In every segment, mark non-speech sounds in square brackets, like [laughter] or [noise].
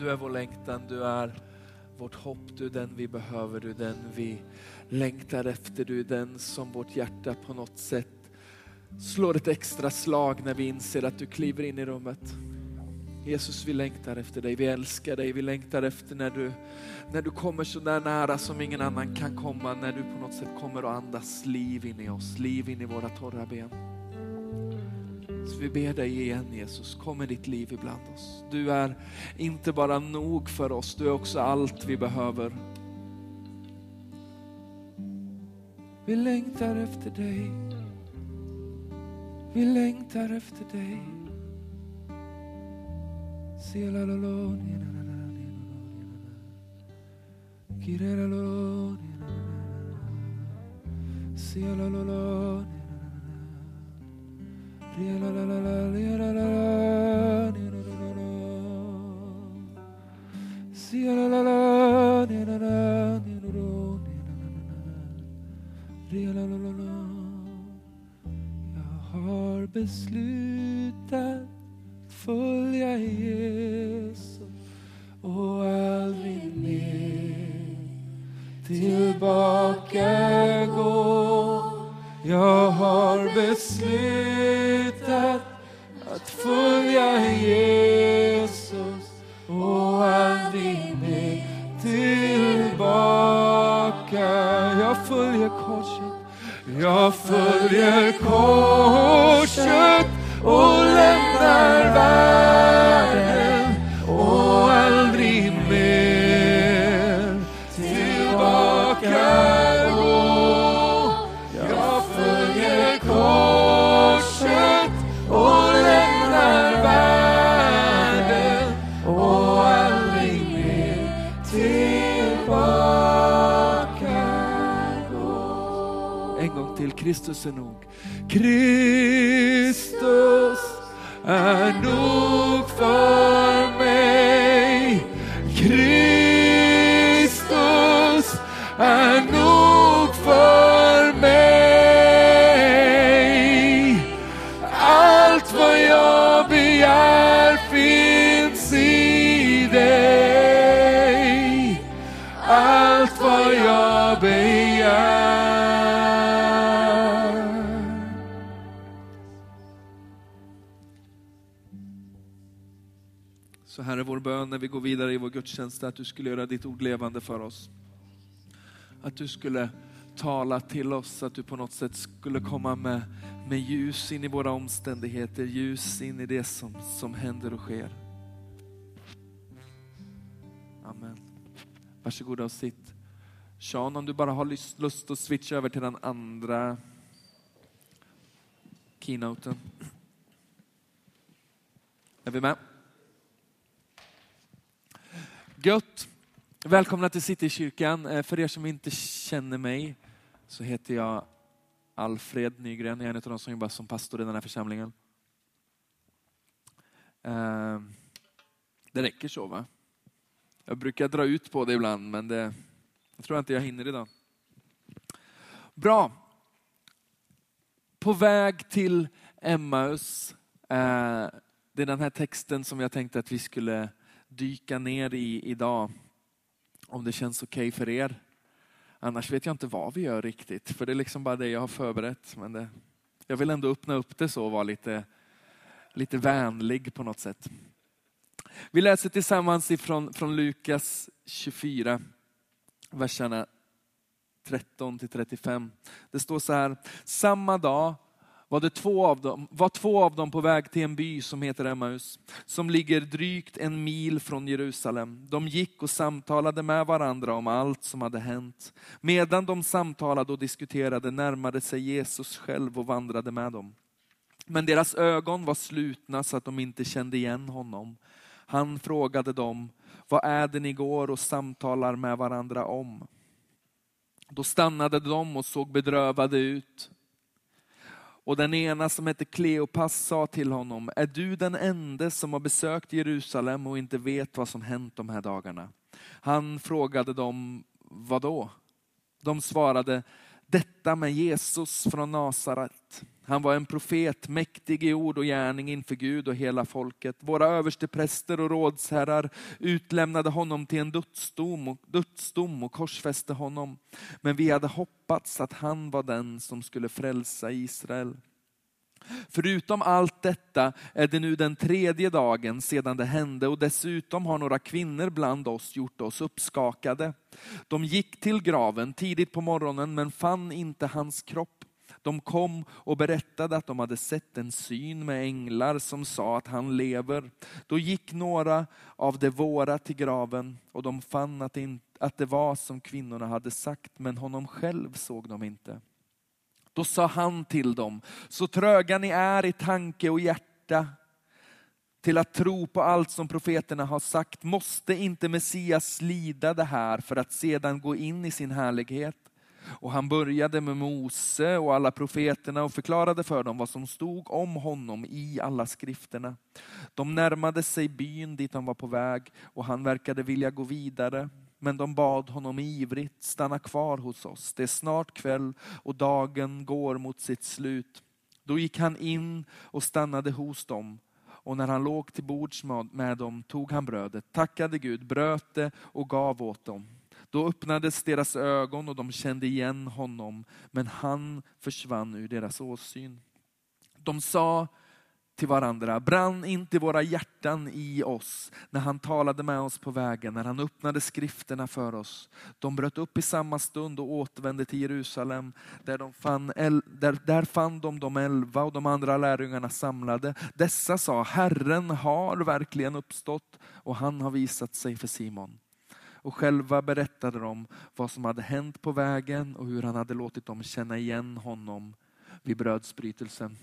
Du är vår längtan, du är vårt hopp, du är den vi behöver, du är den vi längtar efter, du är den som vårt hjärta på något sätt slår ett extra slag när vi inser att du kliver in i rummet. Jesus, vi längtar efter dig, vi älskar dig, vi längtar efter när du, när du kommer så där nära som ingen annan kan komma, när du på något sätt kommer och andas liv in i oss, liv in i våra torra ben. Så vi ber dig igen Jesus, kom med ditt liv ibland oss. Du är inte bara nog för oss, du är också allt vi behöver. Vi längtar efter dig. Vi längtar efter dig. Jag har beslutat följa Jesus och aldrig mer tillbaka gå. Jag har beslutat följer korset, jag följer korset och lämnar världen. Kristus är nog. Kristus vi går vidare i vår gudstjänst att du skulle göra ditt ord levande för oss. Att du skulle tala till oss, att du på något sätt skulle komma med, med ljus in i våra omständigheter, ljus in i det som, som händer och sker. Amen. Varsågoda och sitt. Sean, om du bara har lust, lust att switcha över till den andra keynoten. Är vi med? Gött! Välkomna till Citykyrkan. Eh, för er som inte känner mig så heter jag Alfred Nygren. Jag är en av de som jobbar som pastor i den här församlingen. Ehm, det räcker så va? Jag brukar dra ut på det ibland men det, jag tror inte jag hinner idag. Bra. På väg till Emmaus. Eh, det är den här texten som jag tänkte att vi skulle dyka ner i idag. Om det känns okej okay för er. Annars vet jag inte vad vi gör riktigt, för det är liksom bara det jag har förberett. Men det, jag vill ändå öppna upp det så och vara lite, lite vänlig på något sätt. Vi läser tillsammans ifrån, från Lukas 24, verserna 13 till 35. Det står så här, samma dag var, det två av dem, var två av dem på väg till en by som heter Emmaus, som ligger drygt en mil från Jerusalem. De gick och samtalade med varandra om allt som hade hänt. Medan de samtalade och diskuterade närmade sig Jesus själv och vandrade med dem. Men deras ögon var slutna så att de inte kände igen honom. Han frågade dem, vad är det ni går och samtalar med varandra om? Då stannade de och såg bedrövade ut. Och den ena som hette Kleopas sa till honom, är du den enda som har besökt Jerusalem och inte vet vad som hänt de här dagarna? Han frågade dem, vad då? De svarade, detta med Jesus från Nasaret. Han var en profet, mäktig i ord och gärning inför Gud och hela folket. Våra överstepräster och rådsherrar utlämnade honom till en dödsdom och, dödsdom och korsfäste honom. Men vi hade hoppats att han var den som skulle frälsa Israel. Förutom allt detta är det nu den tredje dagen sedan det hände och dessutom har några kvinnor bland oss gjort oss uppskakade. De gick till graven tidigt på morgonen men fann inte hans kropp. De kom och berättade att de hade sett en syn med änglar som sa att han lever. Då gick några av de våra till graven och de fann att det, var som kvinnorna hade sagt men honom själv såg de inte. Då sa han till dem, så tröga ni är i tanke och hjärta till att tro på allt som profeterna har sagt, måste inte Messias lida det här för att sedan gå in i sin härlighet? Och han började med Mose och alla profeterna och förklarade för dem vad som stod om honom i alla skrifterna. De närmade sig byn dit han var på väg och han verkade vilja gå vidare. Men de bad honom ivrigt, stanna kvar hos oss. Det är snart kväll och dagen går mot sitt slut. Då gick han in och stannade hos dem. Och när han låg till bords med dem tog han brödet, tackade Gud, bröt det och gav åt dem. Då öppnades deras ögon och de kände igen honom, men han försvann ur deras åsyn. De sa till varandra, brann inte våra hjärtan i oss när han talade med oss på vägen, när han öppnade skrifterna för oss. De bröt upp i samma stund och återvände till Jerusalem. Där, de fann, där, där fann de de elva och de andra lärjungarna samlade. Dessa sa, Herren har verkligen uppstått och han har visat sig för Simon. Och själva berättade de vad som hade hänt på vägen och hur han hade låtit dem känna igen honom vid brödsbrytelsen.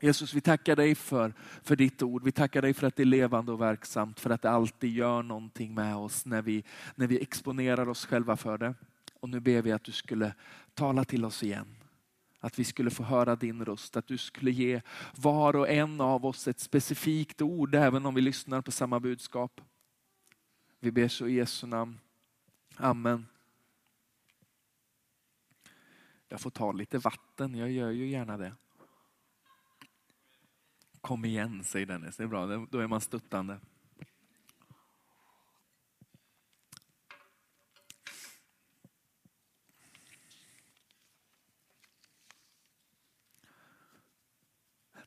Jesus, vi tackar dig för, för ditt ord. Vi tackar dig för att det är levande och verksamt, för att det alltid gör någonting med oss när vi, när vi exponerar oss själva för det. Och nu ber vi att du skulle tala till oss igen. Att vi skulle få höra din röst, att du skulle ge var och en av oss ett specifikt ord, även om vi lyssnar på samma budskap. Vi ber så i Jesu namn. Amen. Jag får ta lite vatten, jag gör ju gärna det. Kom igen, säger Dennis. Det är bra, då är man stöttande.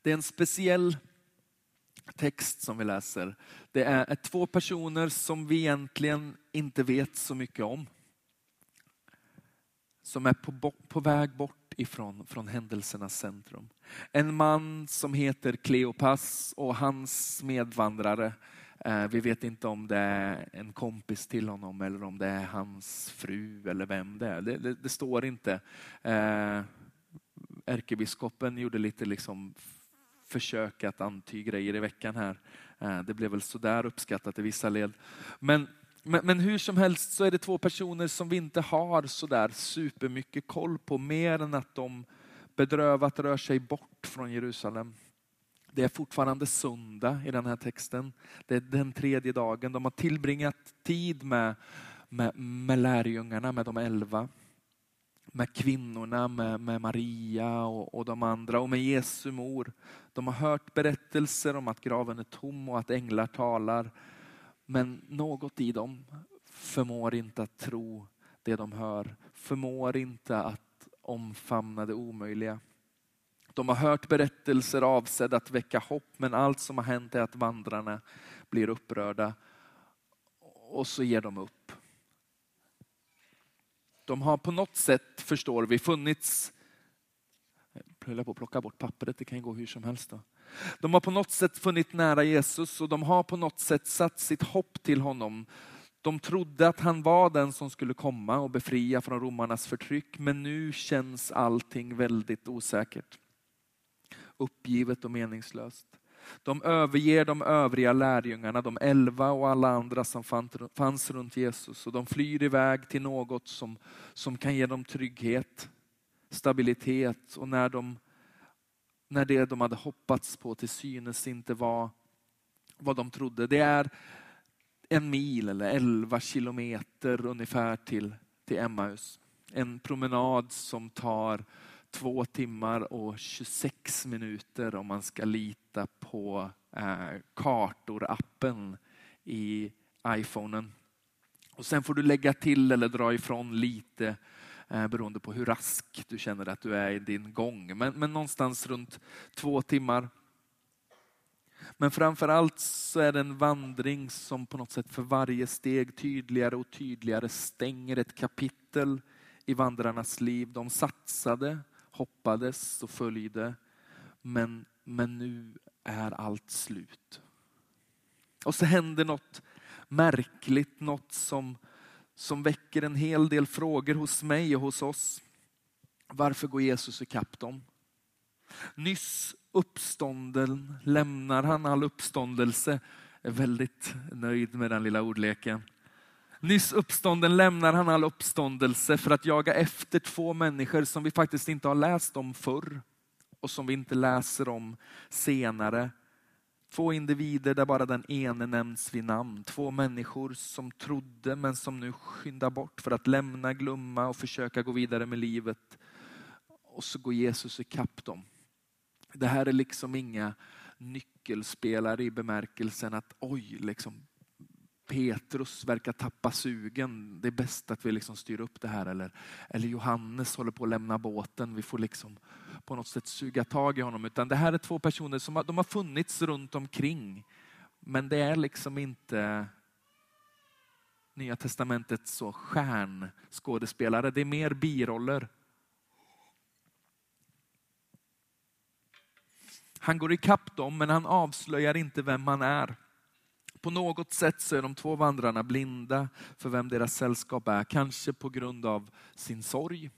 Det är en speciell text som vi läser. Det är två personer som vi egentligen inte vet så mycket om. Som är på, på väg bort ifrån från händelsernas centrum. En man som heter Kleopas och hans medvandrare. Eh, vi vet inte om det är en kompis till honom eller om det är hans fru eller vem det är. Det, det, det står inte. Eh, ärkebiskopen gjorde lite liksom försök att antyda grejer i veckan här. Eh, det blev väl sådär uppskattat i vissa led. Men men, men, hur som helst så är det två personer som vi inte har sådär supermycket koll på, mer än att de bedrövat rör sig bort från Jerusalem. Det är fortfarande söndag i den här texten. Det är den tredje dagen. De har tillbringat tid med, med, med lärjungarna, med de elva. Med kvinnorna, med, med Maria och, och de andra och med Jesu mor. De har hört berättelser om att graven är tom och att änglar talar. Men något i dem förmår inte att tro det de hör, förmår inte att omfamna det omöjliga. De har hört berättelser avsedda att väcka hopp, men allt som har hänt är att vandrarna blir upprörda och så ger de upp. De har på något sätt, förstår vi, funnits jag höll på att plocka bort pappret, det kan ju gå hur som helst. Då. De har på något sätt funnit nära Jesus och de har på något sätt satt sitt hopp till honom. De trodde att han var den som skulle komma och befria från romarnas förtryck, men nu känns allting väldigt osäkert. Uppgivet och meningslöst. De överger de övriga lärjungarna, de elva och alla andra som fanns runt Jesus och de flyr iväg till något som, som kan ge dem trygghet, stabilitet och när de när det de hade hoppats på till synes inte var vad de trodde. Det är en mil eller elva kilometer ungefär till, till Emmaus. En promenad som tar två timmar och 26 minuter om man ska lita på eh, kartor-appen i iPhonen. Och sen får du lägga till eller dra ifrån lite Eh, beroende på hur rask du känner att du är i din gång. Men, men någonstans runt två timmar. Men framför allt så är det en vandring som på något sätt för varje steg tydligare och tydligare stänger ett kapitel i vandrarnas liv. De satsade, hoppades och följde. Men, men nu är allt slut. Och så händer något märkligt, något som, som väcker en hel del frågor hos mig och hos oss. Varför går Jesus ikapp dem? Nyss uppstånden lämnar han all uppståndelse. Jag är väldigt nöjd med den lilla ordleken. Nyss uppstånden lämnar han all uppståndelse för att jaga efter två människor som vi faktiskt inte har läst om förr och som vi inte läser om senare. Två individer där bara den ene nämns vid namn. Två människor som trodde men som nu skyndar bort för att lämna, glömma och försöka gå vidare med livet. Och så går Jesus ikapp dem. Det här är liksom inga nyckelspelare i bemärkelsen att oj, liksom Petrus verkar tappa sugen. Det är bäst att vi liksom styr upp det här. Eller, eller Johannes håller på att lämna båten. Vi får liksom på något sätt suga tag i honom. Utan det här är två personer som har, de har funnits runt omkring. Men det är liksom inte Nya testamentets så stjärnskådespelare. Det är mer biroller. Han går ikapp dem men han avslöjar inte vem han är. På något sätt så är de två vandrarna blinda för vem deras sällskap är. Kanske på grund av sin sorg.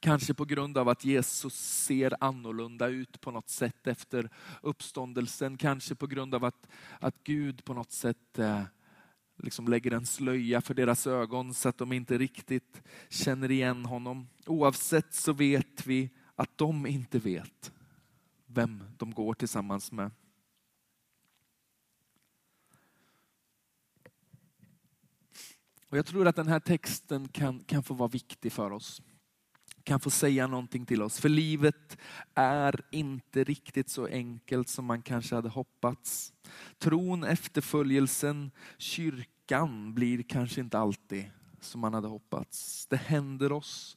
Kanske på grund av att Jesus ser annorlunda ut på något sätt efter uppståndelsen. Kanske på grund av att, att Gud på något sätt eh, liksom lägger en slöja för deras ögon så att de inte riktigt känner igen honom. Oavsett så vet vi att de inte vet vem de går tillsammans med. Och jag tror att den här texten kan, kan få vara viktig för oss. Kan få säga någonting till oss. För livet är inte riktigt så enkelt som man kanske hade hoppats. Tron, efterföljelsen, kyrkan blir kanske inte alltid som man hade hoppats. Det händer oss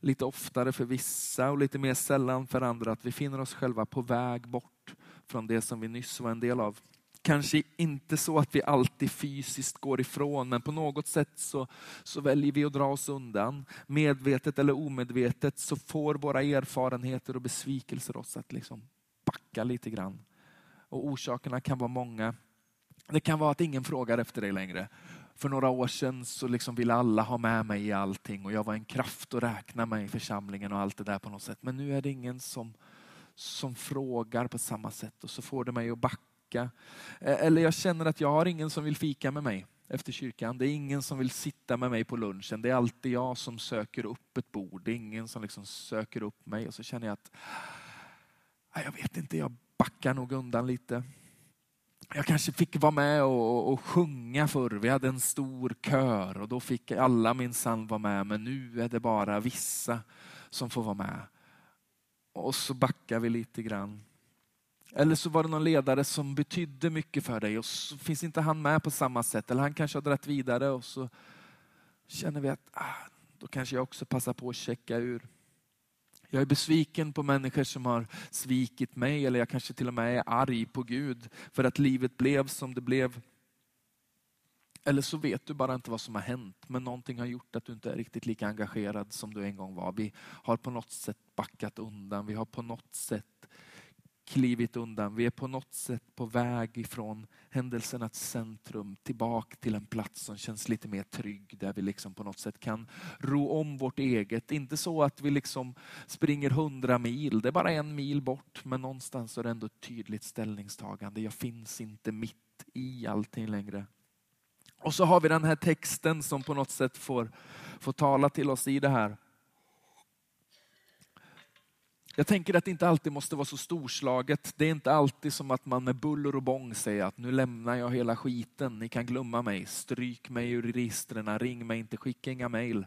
lite oftare för vissa och lite mer sällan för andra att vi finner oss själva på väg bort från det som vi nyss var en del av. Kanske inte så att vi alltid fysiskt går ifrån, men på något sätt så, så väljer vi att dra oss undan. Medvetet eller omedvetet så får våra erfarenheter och besvikelser oss att liksom backa lite grann. Och orsakerna kan vara många. Det kan vara att ingen frågar efter dig längre. För några år sedan så liksom ville alla ha med mig i allting och jag var en kraft att räkna med i församlingen och allt det där på något sätt. Men nu är det ingen som, som frågar på samma sätt och så får det mig att backa fika. Eh, eller jag känner att jag har ingen som vill fika med mig efter kyrkan. Det är ingen som vill sitta med mig på lunchen. Det är alltid jag som söker upp ett bord. Det är ingen som liksom söker upp mig. Och så känner jag att, ah, jag vet inte, jag backar nog undan lite. Jag kanske fick vara med och, och sjunga förr. Vi hade en stor kör och då fick alla minsann vara med. Men nu är det bara vissa som får vara med. Och så backar vi lite grann. Eller så var det någon ledare som betydde mycket för dig och så finns inte han med på samma sätt. Eller han kanske har dragit vidare och så känner vi att ah, då kanske jag också passar på att checka ur. Jag är besviken på människor som har svikit mig eller jag kanske till och med är arg på Gud för att livet blev som det blev. Eller så vet du bara inte vad som har hänt, men någonting har gjort att du inte är riktigt lika engagerad som du en gång var. Vi har på något sätt backat undan, vi har på något sätt klivit undan. Vi är på något sätt på väg ifrån händelsernas centrum tillbaka till en plats som känns lite mer trygg där vi liksom på något sätt kan ro om vårt eget. Inte så att vi liksom springer hundra mil, det är bara en mil bort men någonstans är det ändå ett tydligt ställningstagande. Jag finns inte mitt i allting längre. Och så har vi den här texten som på något sätt får, får tala till oss i det här. Jag tänker att det inte alltid måste vara så storslaget. Det är inte alltid som att man med buller och bång säger att nu lämnar jag hela skiten, ni kan glömma mig, stryk mig ur registren, ring mig inte, skicka inga mejl.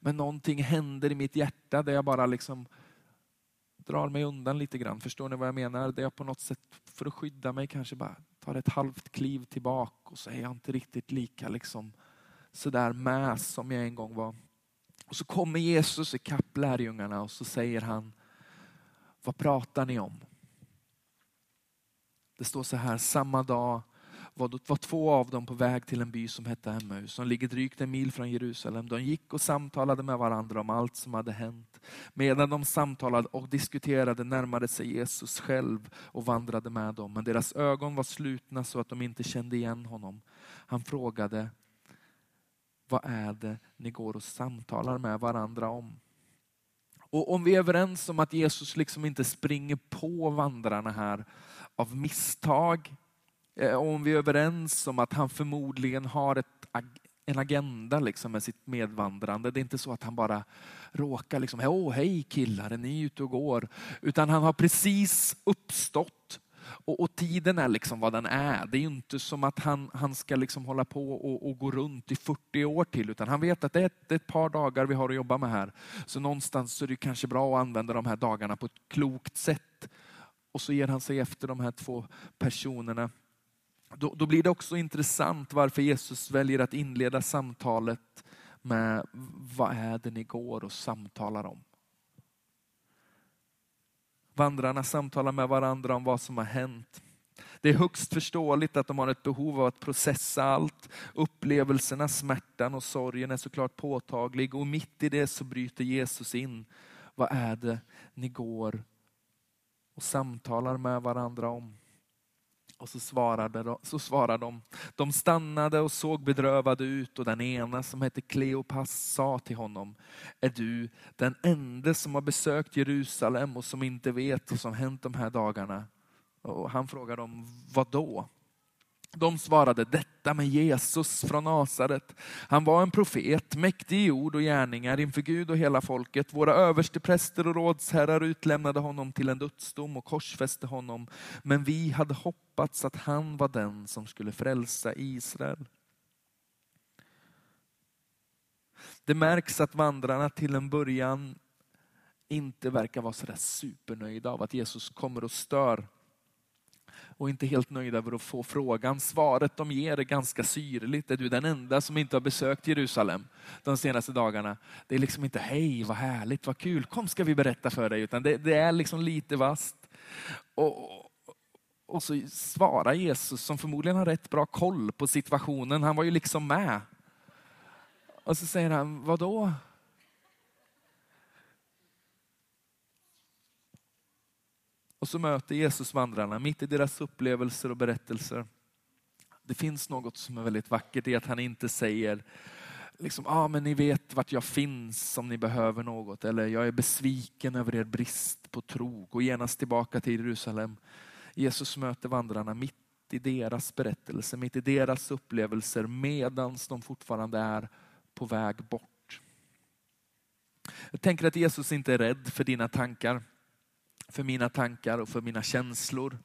Men någonting händer i mitt hjärta där jag bara liksom drar mig undan lite grann. Förstår ni vad jag menar? Där jag på något sätt, för att skydda mig, kanske bara tar ett halvt kliv tillbaka och så är jag inte riktigt lika liksom sådär med som jag en gång var. Och så kommer Jesus ikapp lärjungarna och så säger han, vad pratar ni om? Det står så här, samma dag var, två av dem på väg till en by som hette Emmaus, som ligger drygt en mil från Jerusalem. De gick och samtalade med varandra om allt som hade hänt. Medan de samtalade och diskuterade närmade sig Jesus själv och vandrade med dem. Men deras ögon var slutna så att de inte kände igen honom. Han frågade, vad är det ni går och samtalar med varandra om? Och om vi är överens om att Jesus liksom inte springer på vandrarna här av misstag, eh, och om vi är överens om att han förmodligen har ett, en agenda liksom med sitt medvandrande. Det är inte så att han bara råkar liksom, åh hej killar, är ni ute och går? Utan han har precis uppstått och, och, tiden är liksom vad den är. Det är inte som att han, han ska liksom hålla på och, och, gå runt i 40 år till, utan han vet att det är, ett, det är ett par dagar vi har att jobba med här. Så någonstans så är det kanske bra att använda de här dagarna på ett klokt sätt. Och så ger han sig efter de här två personerna. Då, då blir det också intressant varför Jesus väljer att inleda samtalet med vad är det ni går och samtalar om? Vandrarna samtalar med varandra om vad som har hänt. Det är högst förståeligt att de har ett behov av att processa allt. Upplevelserna, smärtan och sorgen är såklart påtaglig och mitt i det så bryter Jesus in. Vad är det ni går och samtalar med varandra om? Och så svarade, de, så svarade de. De stannade och såg bedrövade ut och den ena som hette Kleopas sa till honom, är du den enda som har besökt Jerusalem och som inte vet vad som hänt de här dagarna? Och han frågade dem, vad då? De svarade detta med Jesus från Nasaret. Han var en profet, mäktig i ord och gärningar inför Gud och hela folket. Våra överstepräster och rådsherrar utlämnade honom till en dödsdom och korsfäste honom. Men vi hade hoppats att han var den som skulle frälsa Israel. Det märks att vandrarna till en början inte verkar vara sådär supernöjda av att Jesus kommer och stör och inte helt nöjda över att få frågan. Svaret de ger är ganska syrligt. Är du den enda som inte har besökt Jerusalem de senaste dagarna? Det är liksom inte hej vad härligt, vad kul, kom ska vi berätta för dig. Utan det, det är liksom lite vast. Och, och så svarar Jesus som förmodligen har rätt bra koll på situationen. Han var ju liksom med. Och så säger han, vadå? Och så möter Jesus vandrarna mitt i deras upplevelser och berättelser. Det finns något som är väldigt vackert i att han inte säger liksom, ah, men ni vet vart jag finns om ni behöver något. Eller jag är besviken över er brist på tro. Gå genast tillbaka till Jerusalem. Jesus möter vandrarna mitt i deras berättelse, mitt i deras upplevelser medan de fortfarande är på väg bort. Jag tänker att Jesus inte är rädd för dina tankar för mina tankar och för mina känslor.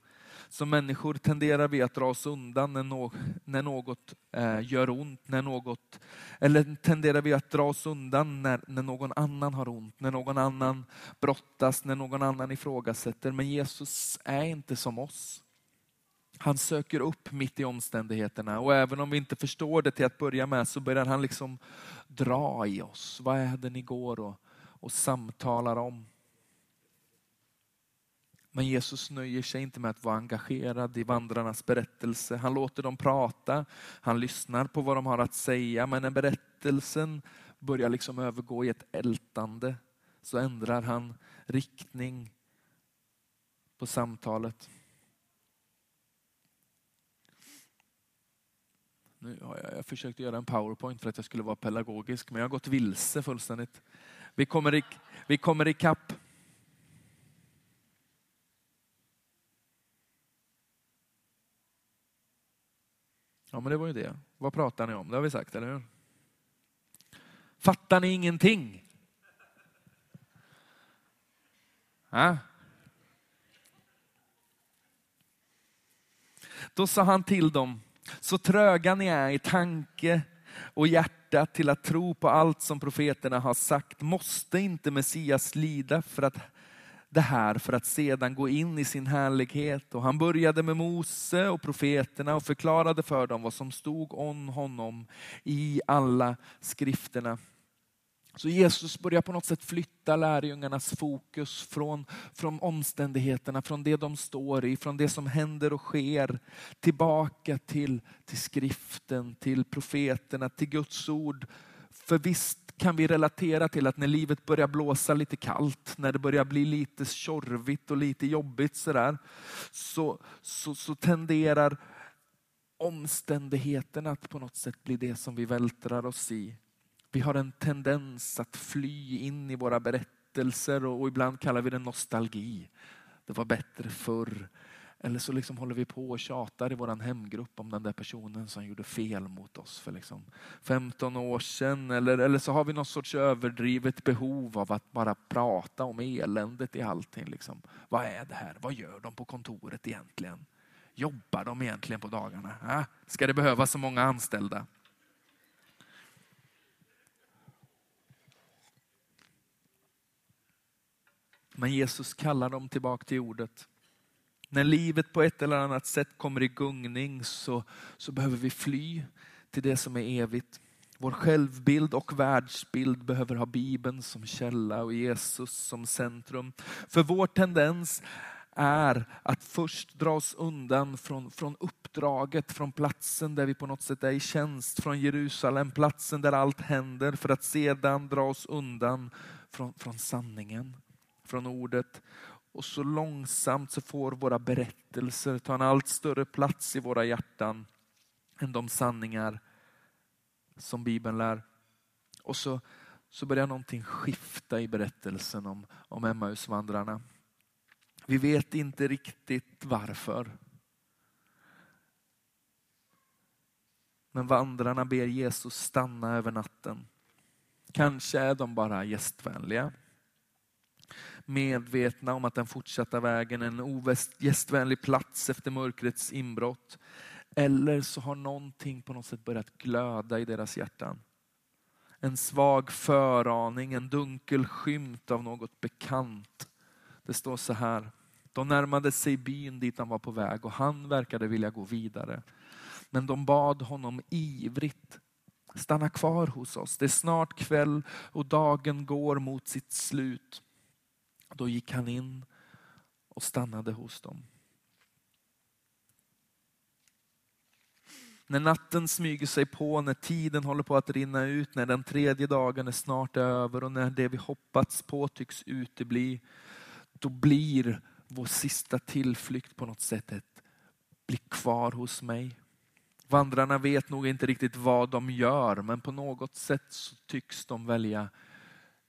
Som människor tenderar vi att dra oss undan när, no när något eh, gör ont, när något, eller tenderar vi att dra oss undan när, när någon annan har ont, när någon annan brottas, när någon annan ifrågasätter. Men Jesus är inte som oss. Han söker upp mitt i omständigheterna och även om vi inte förstår det till att börja med så börjar han liksom dra i oss. Vad är det ni går och, och samtalar om? Men Jesus nöjer sig inte med att vara engagerad i vandrarnas berättelse. Han låter dem prata, han lyssnar på vad de har att säga, men när berättelsen börjar liksom övergå i ett ältande så ändrar han riktning på samtalet. Nu har jag, jag försökt göra en powerpoint för att jag skulle vara pedagogisk, men jag har gått vilse fullständigt. Vi kommer, i, vi kommer ikapp. Ja, men det var ju det. Vad pratar ni om? Det har vi sagt, eller hur? Fattar ni ingenting? Äh? Då sa han till dem, så tröga ni är i tanke och hjärta till att tro på allt som profeterna har sagt. Måste inte Messias lida för att det här för att sedan gå in i sin härlighet. Och han började med Mose och profeterna och förklarade för dem vad som stod om honom i alla skrifterna. Så Jesus börjar på något sätt flytta lärjungarnas fokus från, från omständigheterna, från det de står i, från det som händer och sker, tillbaka till, till skriften, till profeterna, till Guds ord. För visst kan vi relatera till att när livet börjar blåsa lite kallt, när det börjar bli lite tjorvigt och lite jobbigt sådär, så, så, så tenderar omständigheterna att på något sätt bli det som vi vältrar oss i. Vi har en tendens att fly in i våra berättelser och, och ibland kallar vi det nostalgi. Det var bättre förr. Eller så liksom håller vi på och tjatar i vår hemgrupp om den där personen som gjorde fel mot oss för liksom 15 år sedan. Eller, eller så har vi någon sorts överdrivet behov av att bara prata om eländet i allting. Liksom. Vad är det här? Vad gör de på kontoret egentligen? Jobbar de egentligen på dagarna? Äh, ska det behövas så många anställda? Men Jesus kallar dem tillbaka till ordet. När livet på ett eller annat sätt kommer i gungning så, så behöver vi fly till det som är evigt. Vår självbild och världsbild behöver ha Bibeln som källa och Jesus som centrum. För vår tendens är att först dra oss undan från, från uppdraget, från platsen där vi på något sätt är i tjänst, från Jerusalem, platsen där allt händer, för att sedan dra oss undan från, från sanningen från ordet. Och så långsamt så får våra berättelser ta en allt större plats i våra hjärtan än de sanningar som Bibeln lär. Och så, så börjar någonting skifta i berättelsen om, om Emmausvandrarna. Vi vet inte riktigt varför. Men vandrarna ber Jesus stanna över natten. Kanske är de bara gästvänliga medvetna om att den fortsatta vägen är en ogästvänlig plats efter mörkrets inbrott. Eller så har någonting på något sätt börjat glöda i deras hjärtan. En svag föraning, en dunkel skymt av något bekant. Det står så här. De närmade sig byn dit han var på väg och han verkade vilja gå vidare. Men de bad honom ivrigt stanna kvar hos oss. Det är snart kväll och dagen går mot sitt slut. Då gick han in och stannade hos dem. När natten smyger sig på, när tiden håller på att rinna ut, när den tredje dagen är snart över och när det vi hoppats på tycks utebli, då blir vår sista tillflykt på något sätt ett bli kvar hos mig. Vandrarna vet nog inte riktigt vad de gör, men på något sätt så tycks de välja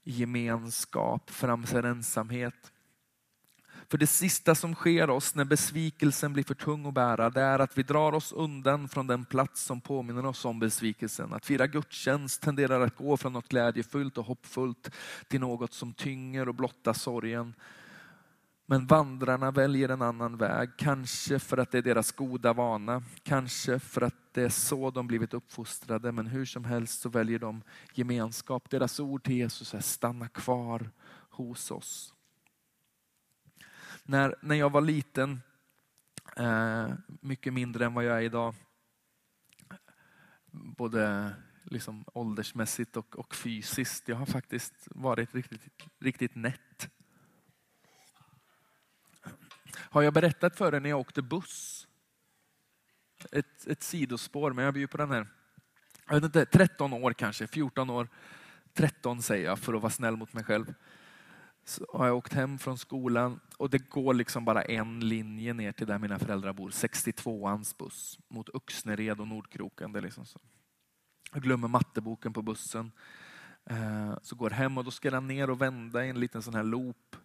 gemenskap framför ensamhet. För det sista som sker oss när besvikelsen blir för tung att bära, det är att vi drar oss undan från den plats som påminner oss om besvikelsen. Att fira gudstjänst tenderar att gå från något glädjefullt och hoppfullt till något som tynger och blottar sorgen. Men vandrarna väljer en annan väg, kanske för att det är deras goda vana, kanske för att det är så de blivit uppfostrade, men hur som helst så väljer de gemenskap. Deras ord till Jesus är stanna kvar hos oss. När, när jag var liten, eh, mycket mindre än vad jag är idag, både liksom åldersmässigt och, och fysiskt. Jag har faktiskt varit riktigt, riktigt nätt har jag berättat för er när jag åkte buss? Ett, ett sidospår, men jag bjuder på den här. Jag vet inte, 13 år kanske, 14 år. 13 säger jag för att vara snäll mot mig själv. Så har jag åkt hem från skolan och det går liksom bara en linje ner till där mina föräldrar bor. 62ans buss mot Uxnered och Nordkroken. Det är liksom så. Jag glömmer matteboken på bussen. Eh, så går hem och då ska den ner och vända i en liten sån här loop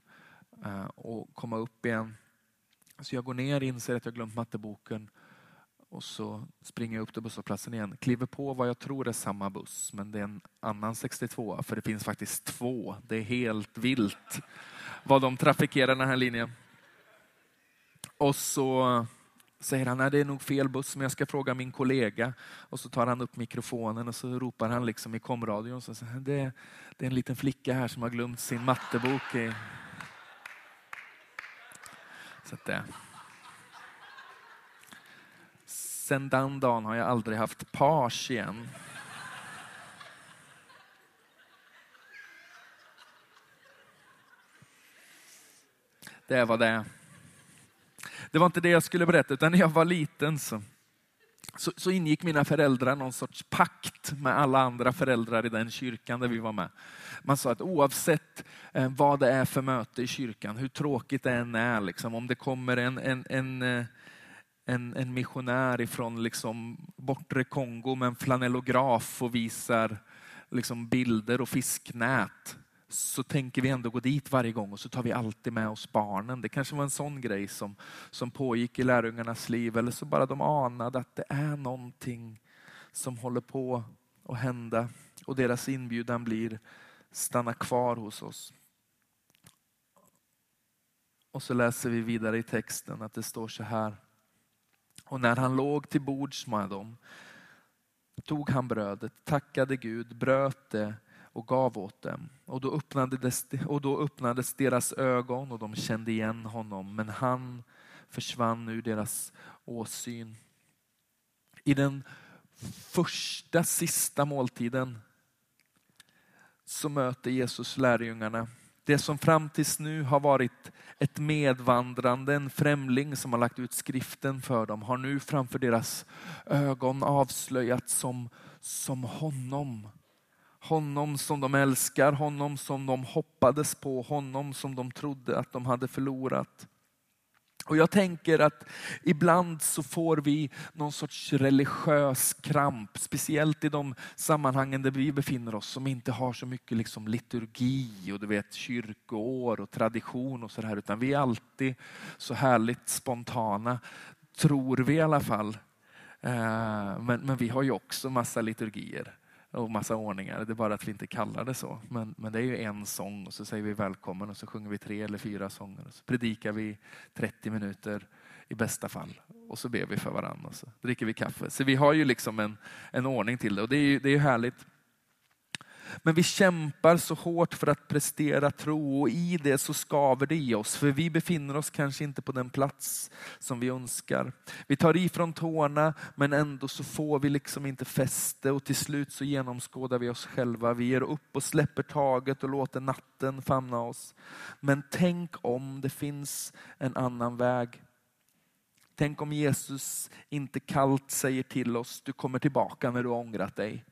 eh, och komma upp igen. Så jag går ner, inser att jag glömt matteboken och så springer jag upp till busshållplatsen igen. Kliver på vad jag tror är samma buss, men det är en annan 62 för det finns faktiskt två. Det är helt vilt. vad de trafikerar den här linjen. Och så säger han, nej det är nog fel buss, men jag ska fråga min kollega. Och så tar han upp mikrofonen och så ropar han liksom i komradion. Så säger, det, det är en liten flicka här som har glömt sin mattebok. I... Så att eh. Sen den dagen har jag aldrig haft page igen. Det var det. Det var inte det jag skulle berätta, utan när jag var liten så, så, så, ingick mina föräldrar någon sorts pakt med alla andra föräldrar i den kyrkan där vi var med. Man sa att oavsett eh, vad det är för möte i kyrkan, hur tråkigt det än är, liksom, om det kommer en, en, en eh, en, en missionär ifrån liksom bortre Kongo med en flanellograf och visar liksom bilder och fisknät så tänker vi ändå gå dit varje gång och så tar vi alltid med oss barnen. Det kanske var en sån grej som, som pågick i lärjungarnas liv eller så bara de anade att det är någonting som håller på att hända och deras inbjudan blir stanna kvar hos oss. Och så läser vi vidare i texten att det står så här. Och när han låg till bords med dem tog han brödet, tackade Gud, bröt det och gav åt dem. Och då, öppnades, och då öppnades deras ögon och de kände igen honom. Men han försvann ur deras åsyn. I den första sista måltiden så möter Jesus lärjungarna det som fram tills nu har varit ett medvandrande, en främling som har lagt ut skriften för dem, har nu framför deras ögon avslöjats som, som honom. Honom som de älskar, honom som de hoppades på, honom som de trodde att de hade förlorat. Och jag tänker att ibland så får vi någon sorts religiös kramp, speciellt i de sammanhangen där vi befinner oss som inte har så mycket liksom liturgi och du vet kyrkoår och tradition och sådär, utan vi är alltid så härligt spontana, tror vi i alla fall. Eh, men, men vi har ju också massa liturgier och massa ordningar. Det är bara att vi inte kallar det så. Men, men det är ju en sång och så säger vi välkommen och så sjunger vi tre eller fyra sånger. Och så predikar vi 30 minuter i bästa fall. Och så ber vi för varandra och så dricker vi kaffe. Så vi har ju liksom en, en ordning till det och det är ju det är härligt. Men vi kämpar så hårt för att prestera tro och i det så skaver det i oss. För vi befinner oss kanske inte på den plats som vi önskar. Vi tar ifrån tårna men ändå så får vi liksom inte fäste och till slut så genomskådar vi oss själva. Vi ger upp och släpper taget och låter natten famna oss. Men tänk om det finns en annan väg. Tänk om Jesus inte kallt säger till oss, du kommer tillbaka när du har ångrat dig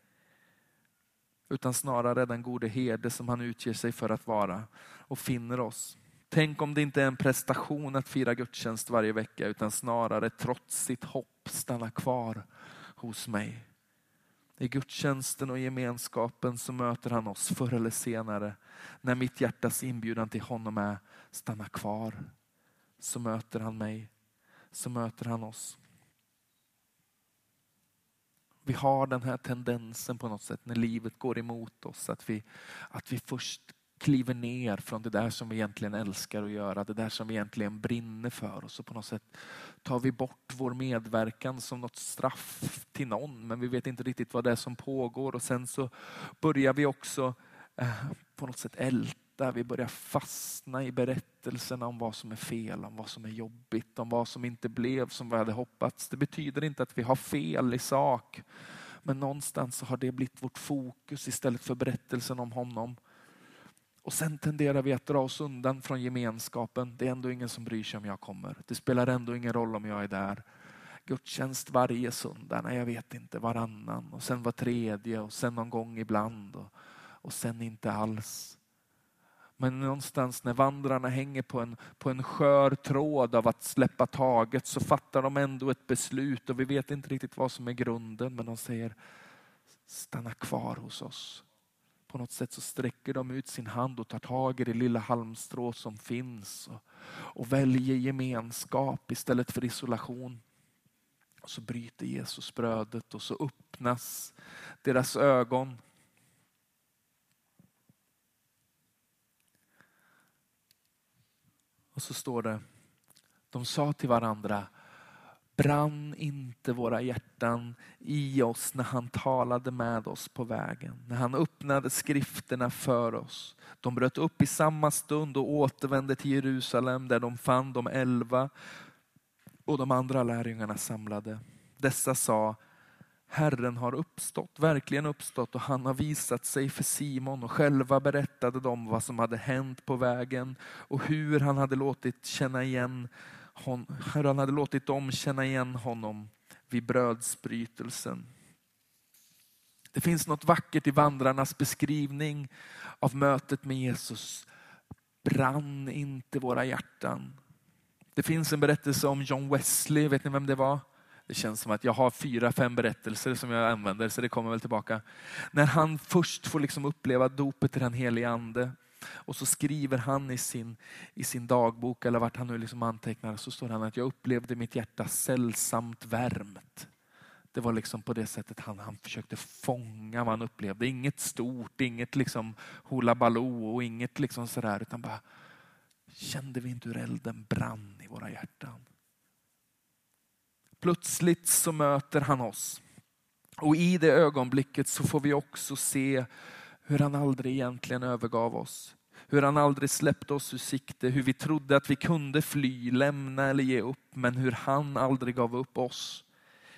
utan snarare den gode herde som han utger sig för att vara och finner oss. Tänk om det inte är en prestation att fira gudstjänst varje vecka utan snarare trots sitt hopp stanna kvar hos mig. I gudstjänsten och gemenskapen så möter han oss förr eller senare. När mitt hjärtas inbjudan till honom är stanna kvar så möter han mig, så möter han oss vi har den här tendensen på något sätt när livet går emot oss. Att vi, att vi först kliver ner från det där som vi egentligen älskar att göra, det där som vi egentligen brinner för. Och så på något sätt tar vi bort vår medverkan som något straff till någon, men vi vet inte riktigt vad det är som pågår. Och sen så börjar vi också eh, på något sätt älta där vi börjar fastna i berättelserna om vad som är fel, om vad som är jobbigt, om vad som inte blev som vi hade hoppats. Det betyder inte att vi har fel i sak, men någonstans har det blivit vårt fokus istället för berättelsen om honom. Och sen tenderar vi att dra oss undan från gemenskapen. Det är ändå ingen som bryr sig om jag kommer. Det spelar ändå ingen roll om jag är där. Gudstjänst varje söndag, nej jag vet inte, varannan och sen var tredje och sen någon gång ibland och, och sen inte alls. Men någonstans när vandrarna hänger på en, på en skör tråd av att släppa taget så fattar de ändå ett beslut och vi vet inte riktigt vad som är grunden men de säger stanna kvar hos oss. På något sätt så sträcker de ut sin hand och tar tag i det lilla halmstrå som finns och, och väljer gemenskap istället för isolation. Och så bryter Jesus brödet och så öppnas deras ögon Och så står det, de sa till varandra, brann inte våra hjärtan i oss när han talade med oss på vägen, när han öppnade skrifterna för oss. De bröt upp i samma stund och återvände till Jerusalem där de fann de elva och de andra lärjungarna samlade. Dessa sa, Herren har uppstått, verkligen uppstått och han har visat sig för Simon och själva berättade de vad som hade hänt på vägen och hur han hade låtit känna igen hon, hur han hade låtit dem känna igen honom vid brödsbrytelsen. Det finns något vackert i vandrarnas beskrivning av mötet med Jesus. Brann inte våra hjärtan? Det finns en berättelse om John Wesley, vet ni vem det var? Det känns som att jag har fyra, fem berättelser som jag använder, så det kommer väl tillbaka. När han först får liksom uppleva dopet i den helige ande och så skriver han i sin, i sin dagbok, eller vart han nu liksom antecknar, så står han att jag upplevde mitt hjärta sällsamt värmt. Det var liksom på det sättet han, han försökte fånga vad han upplevde. Inget stort, inget liksom hula baloo och inget liksom sådär, utan bara kände vi inte hur elden brann i våra hjärtan. Plötsligt så möter han oss. Och i det ögonblicket så får vi också se hur han aldrig egentligen övergav oss. Hur han aldrig släppte oss ur sikte, hur vi trodde att vi kunde fly, lämna eller ge upp, men hur han aldrig gav upp oss.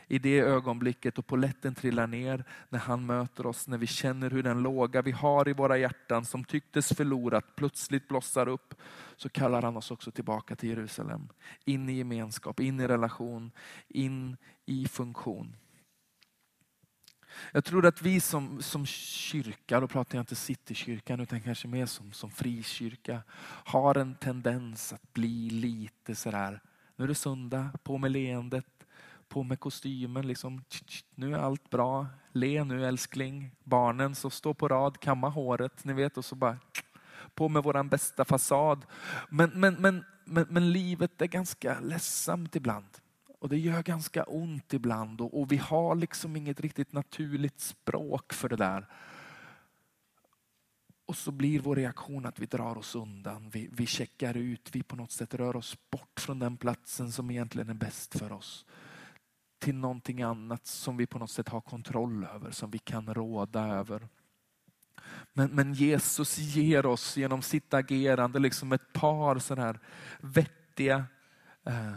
I det ögonblicket och poletten trillar ner när han möter oss, när vi känner hur den låga vi har i våra hjärtan som tycktes förlorat plötsligt blossar upp, så kallar han oss också tillbaka till Jerusalem. In i gemenskap, in i relation, in i funktion. Jag tror att vi som, som kyrka, då pratar jag inte Citykyrkan utan kanske mer som, som frikyrka, har en tendens att bli lite sådär, nu är det söndag, på med leendet, på med kostymen, liksom, nu är allt bra, le nu älskling, barnen så står på rad, kamma håret, ni vet och så bara på med våran bästa fasad. Men, men, men, men, men livet är ganska ledsamt ibland. Och det gör ganska ont ibland och, och vi har liksom inget riktigt naturligt språk för det där. Och så blir vår reaktion att vi drar oss undan, vi, vi checkar ut, vi på något sätt rör oss bort från den platsen som egentligen är bäst för oss. Till någonting annat som vi på något sätt har kontroll över, som vi kan råda över. Men, men Jesus ger oss genom sitt agerande liksom ett par sådana här vettiga eh,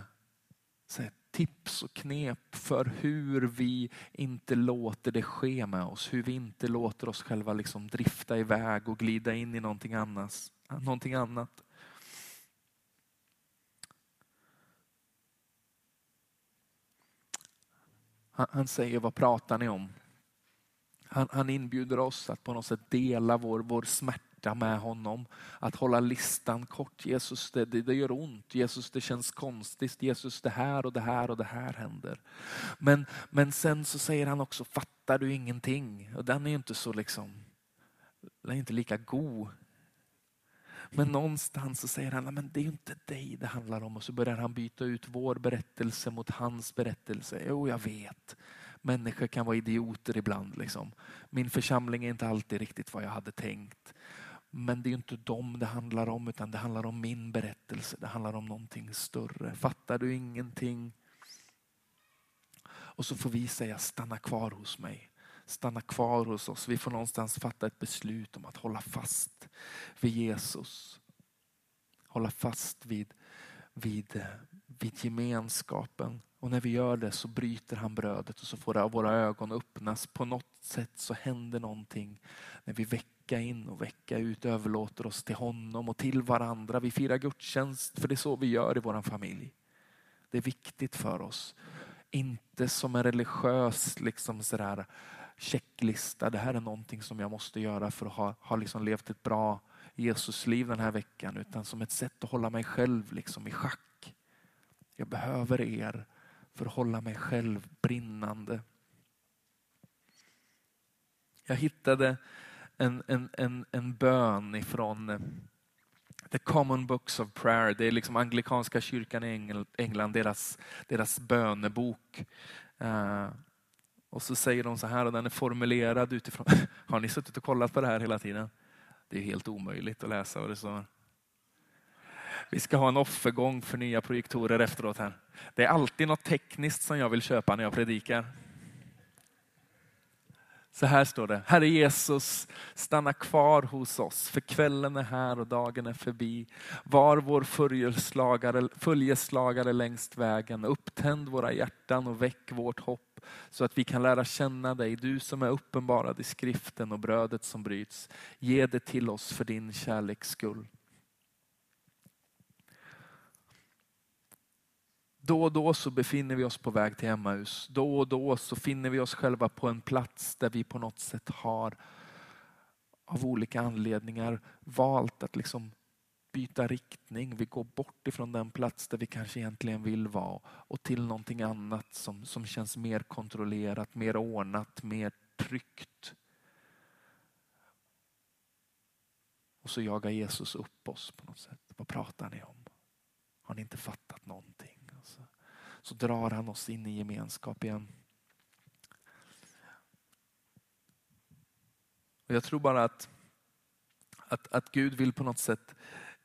tips och knep för hur vi inte låter det ske med oss. Hur vi inte låter oss själva liksom drifta iväg och glida in i någonting, annars, någonting annat. Han, han säger, vad pratar ni om? Han, han, inbjuder oss att på något sätt dela vår, vår smärta med honom. Att hålla listan kort. Jesus, det, det, det, gör ont. Jesus, det känns konstigt. Jesus, det här och det här och det här händer. Men, men sen så säger han också, fattar du ingenting? Och den är inte så liksom, den är inte lika god. Men någonstans så säger han, men det är ju inte dig det handlar om. Och så börjar han byta ut vår berättelse mot hans berättelse. Jo, jag vet. Människor kan vara idioter ibland. Liksom. Min församling är inte alltid riktigt vad jag hade tänkt. Men det är ju inte dem det handlar om utan det handlar om min berättelse. Det handlar om någonting större. Fattar du ingenting? Och så får vi säga stanna kvar hos mig. Stanna kvar hos oss. Vi får någonstans fatta ett beslut om att hålla fast vid Jesus. Hålla fast vid, vid, eh, vid gemenskapen. Och när vi gör det så bryter han brödet och så får våra ögon öppnas. På något sätt så händer någonting när vi vecka in och vecka ut överlåter oss till honom och till varandra. Vi firar gudstjänst för det är så vi gör i vår familj. Det är viktigt för oss. Inte som en religiös liksom sådär, checklista. Det här är någonting som jag måste göra för att ha, ha liksom levt ett bra Jesusliv den här veckan. Utan som ett sätt att hålla mig själv liksom i schack. Jag behöver er för att hålla mig själv brinnande. Jag hittade en, en, en, en bön ifrån eh, The Common Books of Prayer. Det är liksom anglikanska kyrkan i England, deras, deras bönebok. Eh, och så säger de så här, och den är formulerad utifrån... [laughs] Har ni suttit och kollat på det här hela tiden? Det är helt omöjligt att läsa vad det står. Vi ska ha en offergång för nya projektorer efteråt här. Det är alltid något tekniskt som jag vill köpa när jag predikar. Så här står det, Herre Jesus, stanna kvar hos oss, för kvällen är här och dagen är förbi. Var vår följeslagare, följeslagare längst vägen, upptänd våra hjärtan och väck vårt hopp, så att vi kan lära känna dig, du som är uppenbarad i skriften och brödet som bryts. Ge det till oss för din kärleks skull. Då och då så befinner vi oss på väg till Emmaus. Då och då så finner vi oss själva på en plats där vi på något sätt har av olika anledningar valt att liksom byta riktning. Vi går bort ifrån den plats där vi kanske egentligen vill vara och till någonting annat som, som känns mer kontrollerat, mer ordnat, mer tryggt. Och så jagar Jesus upp oss på något sätt. Vad pratar ni om? Har ni inte fattat någonting? Så, så drar han oss in i gemenskap igen. Och jag tror bara att, att, att Gud vill på något sätt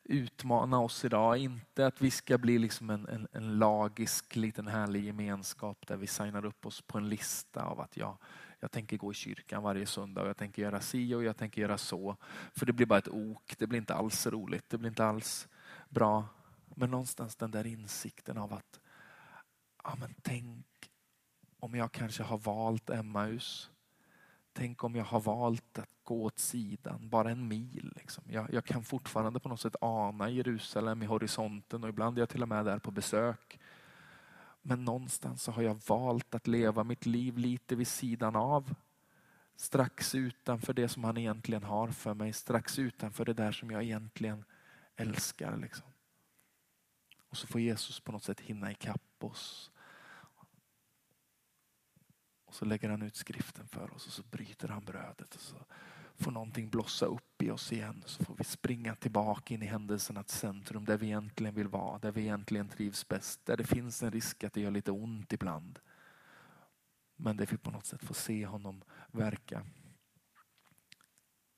utmana oss idag. Inte att vi ska bli liksom en, en, en lagisk liten härlig gemenskap där vi signar upp oss på en lista av att jag, jag tänker gå i kyrkan varje söndag och jag tänker göra si och jag tänker göra så. För det blir bara ett ok, det blir inte alls roligt, det blir inte alls bra. Men någonstans den där insikten av att ja, men tänk om jag kanske har valt Emmaus. Tänk om jag har valt att gå åt sidan, bara en mil. Liksom. Jag, jag, kan fortfarande på något sätt ana Jerusalem i horisonten och ibland är jag till och med där på besök. Men någonstans så har jag valt att leva mitt liv lite vid sidan av. Strax utanför det som han egentligen har för mig, strax utanför det där som jag egentligen älskar. Liksom. Och så får Jesus på något sätt hinna ikapp oss. Och så lägger han ut skriften för oss och så bryter han brödet. Och så får någonting blossa upp i oss igen. Så får vi springa tillbaka in i händelsernas centrum där vi egentligen vill vara. Där vi egentligen trivs bäst. Där det finns en risk att det gör lite ont ibland. Men där vi på något sätt får se honom verka.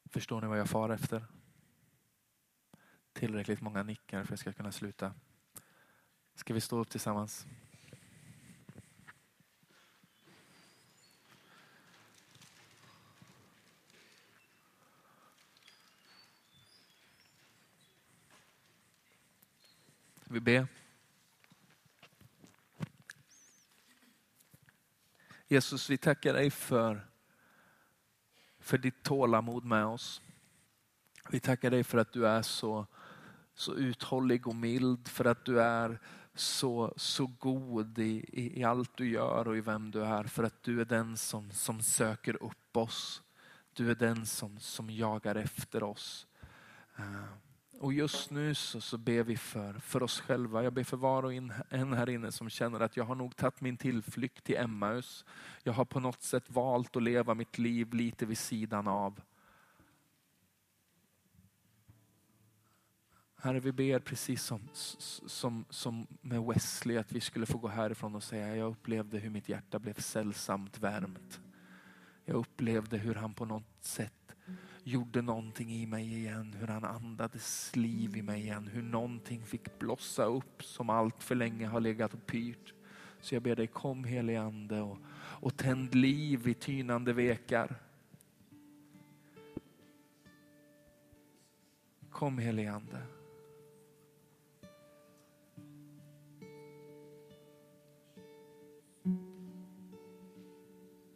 Förstår ni vad jag far efter? Tillräckligt många nickar för att jag ska kunna sluta. Ska vi stå upp tillsammans? Vi ber. Jesus, vi tackar dig för, för ditt tålamod med oss. Vi tackar dig för att du är så, så uthållig och mild, för att du är så, så god i, i, i, allt du gör och i vem du är. För att du är den som, som söker upp oss. Du är den som, som jagar efter oss. Eh, och just nu så, så ber vi för, för oss själva. Jag ber för var och en här inne som känner att jag har nog tagit min tillflykt till Emmaus. Jag har på något sätt valt att leva mitt liv lite vid sidan av. Herre, vi ber precis som, som, som med Wesley att vi skulle få gå härifrån och säga jag upplevde hur mitt hjärta blev sällsamt värmt. Jag upplevde hur han på något sätt gjorde någonting i mig igen, hur han andades liv i mig igen, hur någonting fick blossa upp som allt för länge har legat och pyrt. Så jag ber dig kom helige ande och, och tänd liv i tynande vekar. Kom helige ande.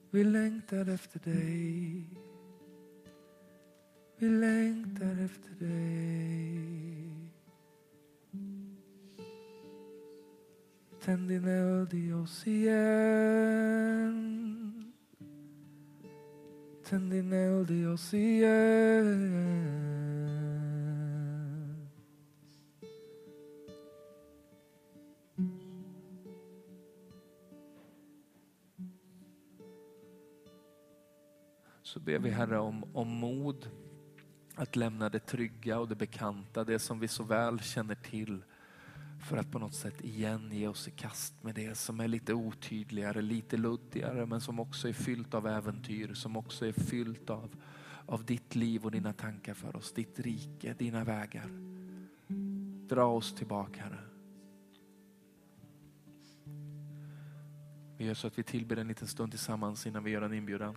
Vi längtar efter dig. Vi längtar efter dig. Tänd din eld i oss igen. Tänd din eld i oss igen. så ber vi Herre om, om mod att lämna det trygga och det bekanta, det som vi så väl känner till för att på något sätt igen ge oss i kast med det som är lite otydligare, lite luddigare men som också är fyllt av äventyr, som också är fyllt av, av ditt liv och dina tankar för oss, ditt rike, dina vägar. dra oss tillbaka Herre. Vi gör så att vi tillber en liten stund tillsammans innan vi gör en inbjudan.